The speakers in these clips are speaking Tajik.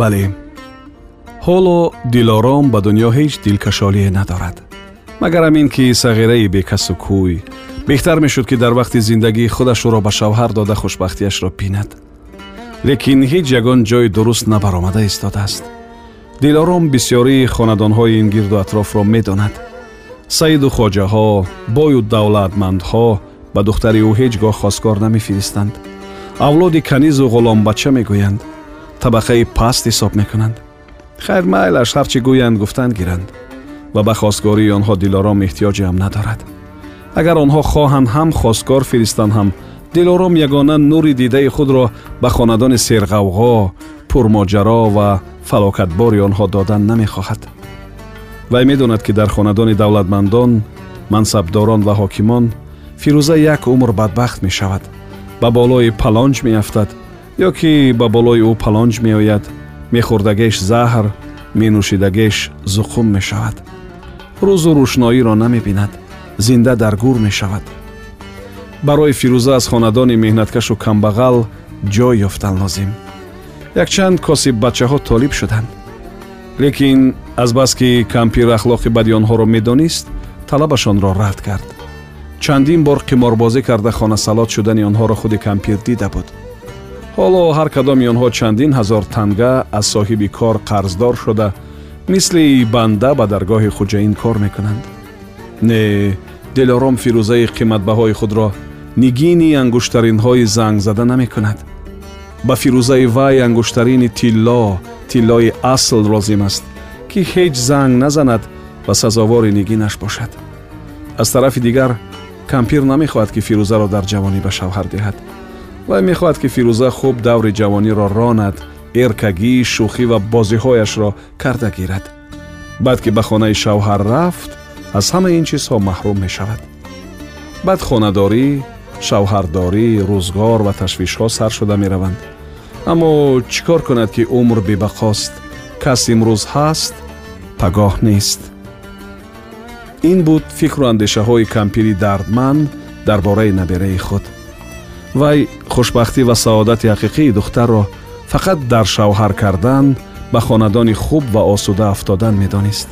бале ҳоло дилором ба дунё ҳеҷ дилкашолие надорад магар ҳамин ки сағираи бекасу кӯй беҳтар мешуд ки дар вақти зиндагии худаш ӯро ба шавҳар дода хушбахтиашро бинад лекин ҳеҷ ягон ҷои дуруст набаромада истодааст дилором бисёрии хонадонҳои ин гирду атрофро медонад саиду хоҷаҳо бою давлатмандҳо ба духтари ӯ ҳеҷ гоҳ хосткор намефиристанд авлоди канизу ғуломбача мегӯянд табақаи паст ҳисоб мекунанд хайр майлаш ҳарчи гӯянд гуфтанд гиранд ва ба хостгории онҳо дилором эҳтиёҷе ҳам надорад агар онҳо хоҳанд ҳам хосткор фиристанд ҳам дилором ягона нури дидаи худро ба хонадони серғавғо пурмоҷаро ва фалокатбори онҳо додан намехоҳад вай медонад ки дар хонадони давлатмандон мансабдорон ва ҳокимон фирӯза як умр бадбахт мешавад ба болои палонҷ меафтад ё ки ба болои ӯ палонҷ меояд мехӯрдагеш заҳр менӯшидагеш зуқум мешавад. Рӯзу рӯшноиро намебинад зинда дар гур мешавад. Барои фирӯза аз хонадони меҳнаткашу камбағал ҷой ёфтан лозим. Якчанд косиббачаҳо толиб шуданд. Лекин азбаски кампир ахлоқи бади онҳоро медонист талабашонро рад кард. Чандин бор қиморбозӣ карда хонасалот шудани онҳоро худи кампир дида буд ҳоло ҳар кадоми онҳо чандин ҳазор танга аз соҳиби кор қарздор шуда мисли банда ба даргоҳи хуҷаин кор мекунанд. Не дилором фирӯзаи қиматбаҳои худро нигини ангуштаринҳои зангзада намекунад. Ба фирӯзаи вай ангуштарини тилло тиллои асл лозим аст ки ҳеҷ занг назанад ва сазовори нигинаш бошад. Аз тарафи дигар кампир намехоҳад ки фирӯзаро дар ҷавонӣ ба шавҳар диҳад вай мехоҳад ки фирӯза хуб даври ҷавониро ронад эркагӣ шӯхӣ ва бозиҳояшро карда гирад. Баъд ки ба хонаи шавҳар рафт аз ҳамаи ин чизҳо маҳрум мешавад. Баъд хонадорӣ шавҳардорӣ рӯзгор ва ташвишҳо сар шуда мераванд. Аммо чӣ кор кунад ки умр бебақост кас имрӯз ҳаст пагоҳ нест. Ин буд фикру андешаҳои кампири дардманд дар бораи набераи худ вай хушбахтӣ ва саодати ҳақиқии духтарро фақат дар шавҳар кардан ба хонадони хуб ва осуда афтодан медонист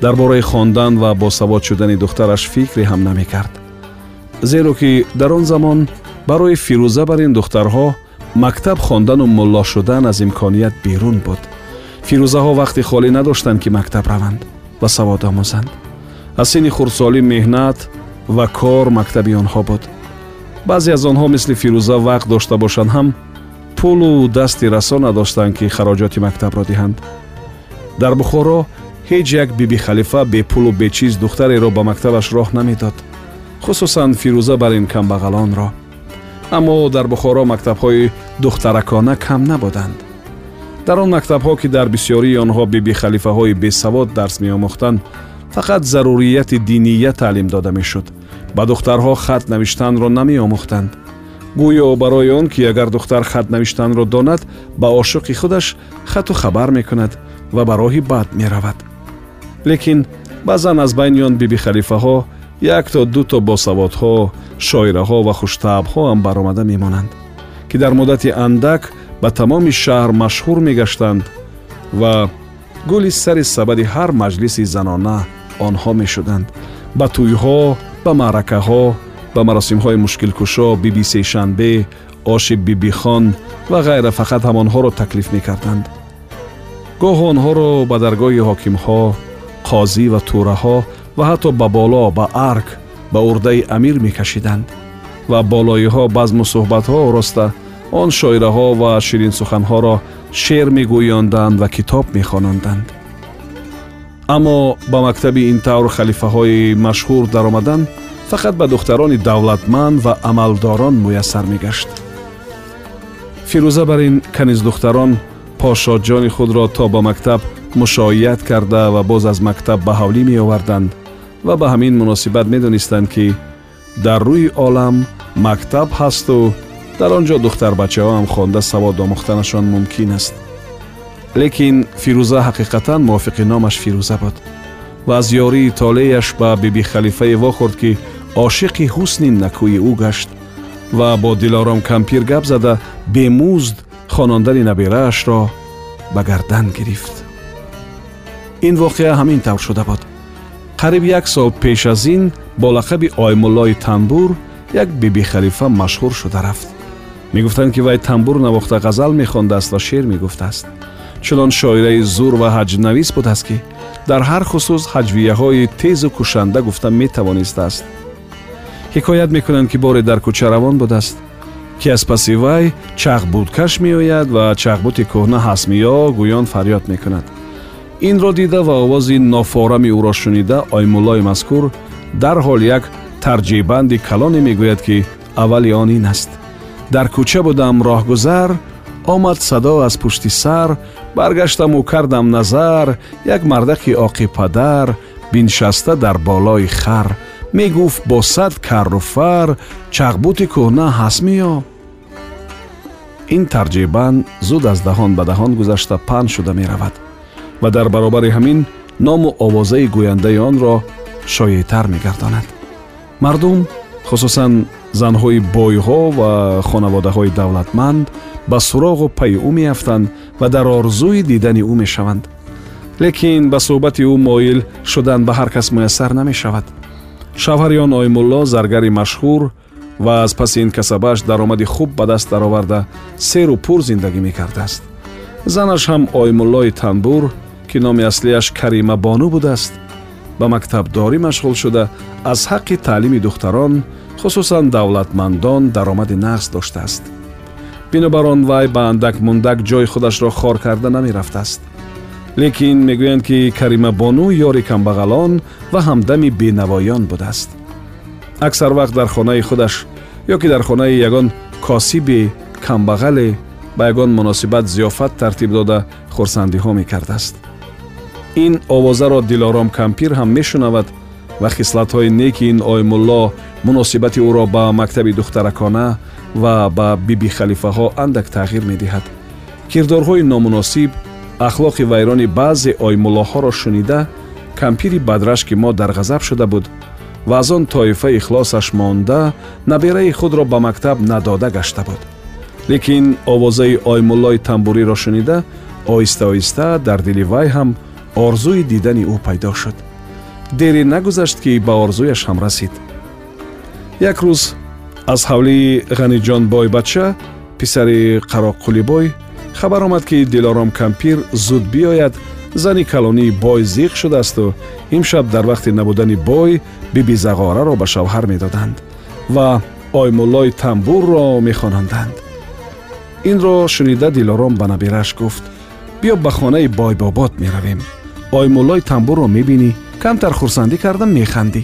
дар бораи хондан ва босавод шудани духтараш фикре ҳам намекард зеро ки дар он замон барои фирӯза бар ин духтарҳо мактаб хондану мулло шудан аз имконият берун буд фирӯзаҳо вақти холӣ надоштанд ки мактаб раванд ва савод омӯзанд аз синни хурдсолӣ меҳнат ва кор мактаби онҳо буд баъзе аз онҳо мисли фирӯза вақт дошта бошанд ҳам пулу дасти расо надоштанд ки хароҷоти мактабро диҳанд. Дар бухоро ҳеҷ як биби халифа бепулу бечиз духтареро ба мактабаш роҳ намедод хусусан фирӯза бар ин камбағалонро аммо дар бухоро мактабҳои духтаракона кам набуданд. Дар он мактабҳо ки дар бисёрии онҳо биби халифаҳои бесавод дарс меомӯхтанд фақат зарурияти диния таълим дода мешуд ба духтарҳо хат навиштанро намеомӯхтанд. Гӯё барои он ки агар духтар хат навиштанро донад ба ошуқи худаш хату хабар мекунад ва ба роҳи бад меравад. Лекин баъзан аз байни он биби халифаҳо як то ду то босаводҳо шоираҳо ва хуштаъбҳо ам баромада мемонанд ки дар муддати андак ба тамоми шаҳр машҳур мегаштанд ва гули сари сабади ҳар маҷлиси занона онҳо мешуданд. Ба тӯйҳо ба маъракаҳо ба маросимҳои мушкилкушо биби сешанбе оши бибихон ва ғайра фақат ҳамонҳоро таклиф мекарданд гоҳ онҳоро ба даргоҳи ҳокимҳо қозӣ ва тураҳо ва ҳатто ба боло ба арк ба урдаи амир мекашиданд ва болоиҳо базму суҳбатҳо ороста он шоираҳо ва ширинсуханҳоро шеър мегӯёнданд ва китоб мехононданд аммо ба мактаби ин тавр халифаҳои машҳур даромадан фақат ба духтарони давлатманд ва амалдорон муяссар мегашт фирӯза бар ин каниздухтарон пошоҷони худро то ба мактаб мушоият карда ва боз аз мактаб ба ҳавлӣ меоварданд ва ба ҳамин муносибат медонистанд ки дар рӯи олам мактаб ҳасту дар он ҷо духтарбачаҳоам хонда савод омӯхтанашон мумкин аст лекин фирӯза ҳақиқатан мувофиқи номаш фирӯза буд ва аз ёрии толеяш ба биби халифае вохӯрд ки ошиқи ҳусни накӯи ӯ гашт ва бо дилором кампир гап зада бемузд хонондани набераашро ба гардан гирифт. Ин воқеа ҳамин тавр шуда буд. Қариб як сол пеш аз ин бо лақаби оймуллои танбур як биби халифа машҳур шуда рафт. Мегуфтанд ки вай тамбур навохта ғазал мехондааст ва шеър мегуфтааст чунон шоираи зур ва ҳаҷнавис будааст ки дар ҳар хусус ҳаҷвияҳои тезу кушанда гуфта метавонистааст ҳикоят мекунанд ки боре дар кӯча равон будааст ки аз паси вай чағбудкаш меояд ва чағбути кӯҳна ҳасмиё гӯён фарёд мекунад. Инро дида ва овози нофорами ӯро шунида оймуллои мазкур дарҳол як тарҷибанди калоне мегӯяд ки аввали он ин аст. Дар кӯча будам роҳгузар омад садо аз пушти сар баргаштаму кардам назар як мардахи оқипадар биншаста дар болои хар мегуфт бо сад карру фар чағбути кӯҳна ҳаст меё ин тарҷибан зуд аз даҳон ба даҳон гузашта паҳн шуда меравад ва дар баробари ҳамин ному овозаи гӯяндаи онро шоетар мегардонад мардум хусусан занҳои бойҳо ва хонаводаҳои давлатманд ба суроғу пайи ӯ меафтанд ва дар орзуи дидани ӯ мешаванд. Лекин ба суҳбати ӯ моил шудан ба ҳар кас муяссар намешавад. Шавҳари он оймулло заргари машҳур ва аз паси ин касабааш даромади хуб ба даст дароварда серу пур зиндагӣ мекардааст. Занаш ҳам оймуллои танбур ки номи аслияш карима бонӯ будааст ба мактабдорӣ машғул шуда аз ҳаққи таълими духтарон хусусан давлатмандон даромади нағз доштааст бинобар он вай ба андак мундак ҷои худашро хор карда намерафтааст лекин мегӯянд ки каримабону ёри камбағалон ва ҳамдами бенавоён будааст аксар вақт дар хонаи худаш ё ки дар хонаи ягон косиби камбағале ба ягон муносибат зиёфат тартиб дода хурсандиҳо мекардааст ин овозаро дилором кампир ҳам мешунавад ва хислатҳои неки ин оймулло муносибати ӯро ба мактаби духтаракона ва ба биби халифаҳо андак тағйир медиҳад. кирдорҳои номуносиб ахлоқи вайрони баъзе оймуллоҳоро шунида кампири бадрашки мо дар ғазаб шуда буд ва аз он тоифа ихлосаш монда набераи худро ба мактаб надода гашта буд. лекин овозаи оймуллои тамбуриро шунида оҳиста оҳиста дар дили вай ҳам орзуи дидани ӯ пайдо шуд. дере нагузашт ки ба орзуяш ҳам расид як рӯз аз ҳавлии ғаниҷонбой бача писари қароққулибой хабар омад ки дилором кампир зуд биёяд зани калонии бой зиқ шудаасту имшаб дар вақти набудани бой биби зағораро ба шавҳар медоданд ва оймуллои тамбурро мехонанданд инро шунида дилором ба набираш гуфт биё ба хонаи бойбобод меравем оймуллои тамбурро мебинӣ камтар хурсандӣ кардам механдӣ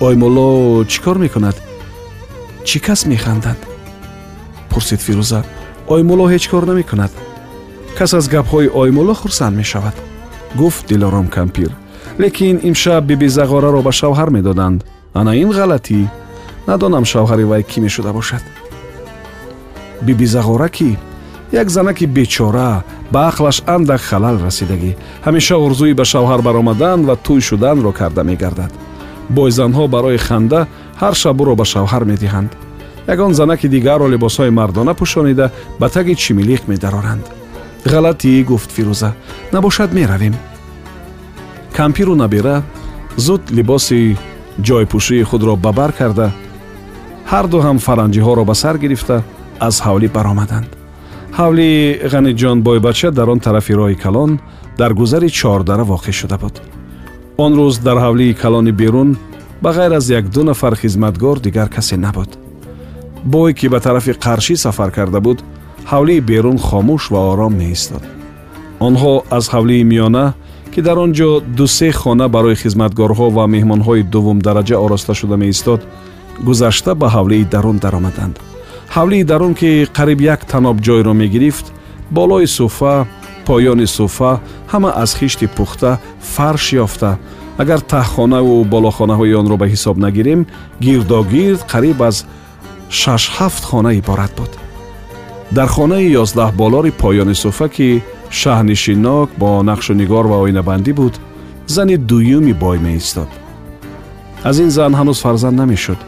оймулло чӣ кор мекунад? Чӣ кас механдад? Пурсид фирӯза оймулло ҳеҷ кор намекунад. Кас аз гапҳои оймулло хурсанд мешавад. Гуфт дилором кампир лекин имшаб биби зағораро ба шавҳар медоданд. Ана ин ғалатӣ надонам шавҳари вай кӣ мешуда бошад? Биби зағора кӣ як занаки бечора ба ақлаш андак халал расидагӣ. Ҳамеша орзуи ба шавҳар баромадан ва тӯй шуданро карда мегардад бойзанҳо барои ханда ҳар шаб ӯро ба шавҳар медиҳанд. Ягон занаки дигарро либосҳои мардона пӯшонида ба таги чимилиқ медароранд. Ғалатӣ гуфт фирӯза набошад меравем. Кампиру набира зуд либоси ҷойпӯшии худро ба бар карда ҳарду ҳам фаранҷиҳоро ба сар гирифта аз ҳавлӣ баромаданд. Ҳавлии ғаниҷонбойбача дар он тарафи роҳи калон дар гузари чордара воқеъ шуда буд он рӯз дар ҳавлии калони берун ба ғайр аз якду нафар хизматгор дигар касе набуд. Бой ки ба тарафи қаршӣ сафар карда буд ҳавлии берун хомӯш ва ором меистод. Онҳо аз ҳавлии миёна ки ки дар он ҷо дусе хона барои хизматгорҳо ва меҳмонҳои дуввумдараҷа ороста шуда меистод гузашта ба ҳавлии дарун даромаданд. Ҳавлии дарун ки қариб як таноб ҷойро мегирифт болои суфа поёни суфа ҳама аз хишти пухта фарш ёфта агар таҳхонаву болохонаҳои онро ба ҳисоб нагирем гирдогирд қариб аз шаш-ҳафт хона иборат буд дар хонаи ёздаҳ болори поёни суфа ки шаҳнишинок бо нақшунигор ва оинабандӣ буд зани дуюми бой меистод аз ин зан ҳанӯз фарзанд намешуд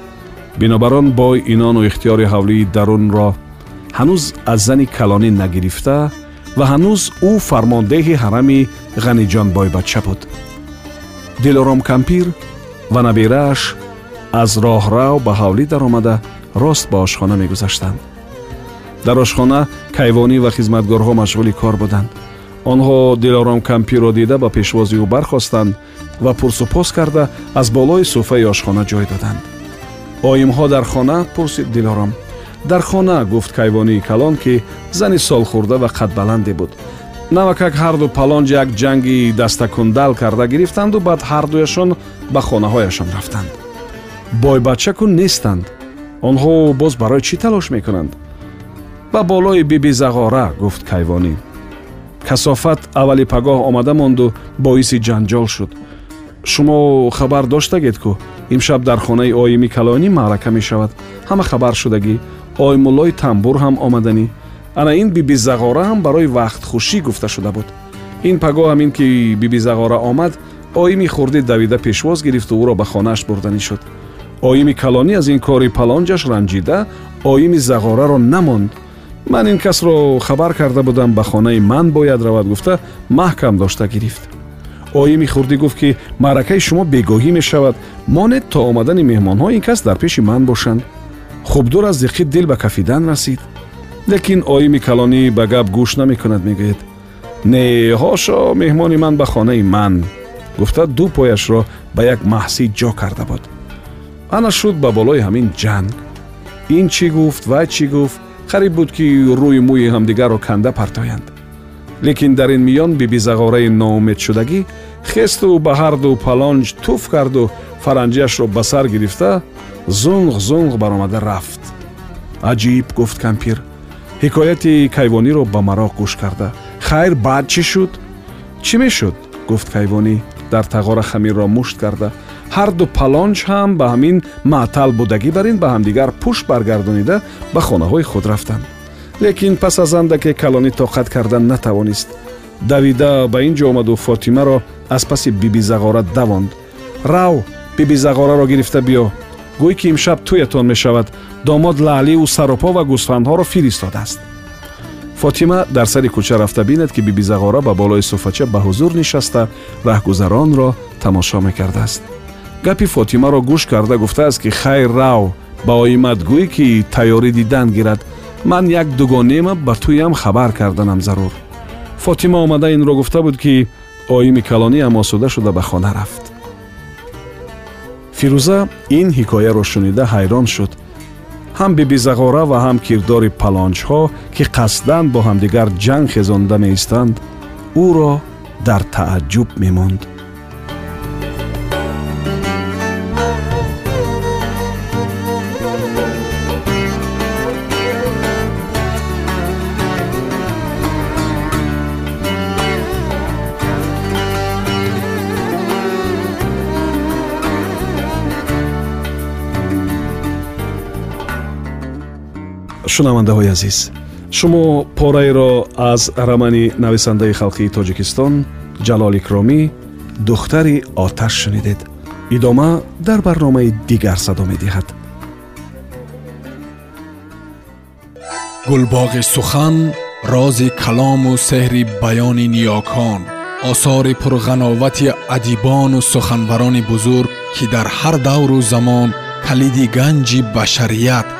бинобар он бой инону ихтиёри ҳавлии дарунро ҳанӯз аз зани калонӣ нагирифта ва ҳанӯз ӯ фармондеҳи ҳарами ғаниҷон бойбача буд. Дилором кампир ва набирааш аз роҳрав ба ҳавлӣ даромада рост ба ошхона мегузаштанд. Дар ошхона кайвонӣ ва хизматгорҳо машғули кор буданд. Онҳо дилором кампирро дида ба пешвози ӯ бархостанд ва пурсупос карда аз болои суфаи ошхона ҷой доданд. Оимҳо дар хона пурсид дилором дар хона гуфт кайвонии калон ки зани солхӯрда ва қадбаланде буд. Навакак ҳарду палонҷ як ҷанги дастакундал карда гирифтанду баъд ҳардуяшон ба хонаҳояшон рафтанд. Бойбачаку нестанд. Онҳо боз барои чӣ талош мекунанд? Ба болои биби зағора гуфт кайвонӣ касофат аввали пагоҳ омада монду боиси ҷанҷол шуд. Шумо хабар доштагед ку имшаб дар хонаи оими калонӣ маърака мешавад. Ҳама хабар шудагӣ оймуллои тамбур ҳам омаданӣ ана ин биби зағора ҳам барои вақтхушӣ гуфта шуда буд. Ин пагоҳ ҳамин ки биби зағора омад оими хурдӣ давида пешвоз гирифту ӯро ба хонааш бурданӣ шуд. Оими калонӣ аз ин кори палонҷаш ранҷида оими зағораро намонд. Ман ин касро хабар карда будам ба хонаи ман бояд равад гуфта маҳкам дошта гирифт оими хурдӣ гуфт ки маъракаи шумо бегоҳӣ мешавад монед то омадани меҳмонҳо ин кас дар пеши ман бошанд хубдур аз диққи дил ба кафидан расид. Лекин оими калонӣ ба гап гӯш намекунад мегӯяд. Не ҳошо меҳмони ман ба хонаи ман! гуфта ду пояшро ба як маҳсӣ ҷо карда буд. Ана шуд ба болои ҳамин ҷанг! Ин чӣ гуфт вай чӣ гуфт? Қариб буд ки рӯи мӯи ҳамдигарро канда партоянд! Лекин дар ин миён биби зағораи ноумедшудагӣ хесту ба ҳарду палонҷ туф карду фаранҷиашро ба сар гирифта зунғ зунғ баромада рафт. Аҷиб гуфт кампир. Ҳикояти кайвониро ба мароқ гӯш карда. Хайр баъд чӣ шуд? Чӣ мешуд? Гуфт кайвонӣ дар тағора хамирро мушт карда. Ҳарду палонҷ ҳам ба ҳамин маътал будагӣ бар ин ба ҳамдигар пушт баргардонида ба хонаҳои худ рафтанд. Лекин пас аз андаке калонӣ тоқат кардан натавонист. Давида ба ин ҷо омаду фотимаро аз паси биби зағора давонд. Рав биби зағораро гирифта биё гӯй ки имшаб тӯятон мешавад домод лаълиу сарупо ва гӯсфандҳоро фиристодааст фотима дар сари кӯча рафта бинад ки биби зағора ба болои суфача ба ҳузур нишаста раҳгузаронро тамошо мекардааст гапи фотимаро гӯш карда гуфтааст ки хайр рав ба оимат гӯй ки тайёрӣ дидан гирад ман як дугонема ба туям хабар карданам зарур фотима омада инро гуфта буд ки оими калонӣ ам осуда шуда ба хона рафт фирӯза ин ҳикояро шунида ҳайрон шуд. ҳам бибизағора ва ҳам кирдори палонҷҳо ки қасдан бо ҳамдигар ҷанг хезонда меистанд ӯро дар тааҷҷуб мемонд шунавандаҳои азиз шумо пораеро аз рамани нависандаи халқии тоҷикистон ҷалол икромӣ духтари оташ шунидед. Идома дар барномаи дигар садо медиҳад. Гулбоғи сухан рози калому сеҳри баёни ниёкон осори пурғановати адибону суханбарони бузург ки дар ҳар давру замон калиди ганҷи башарият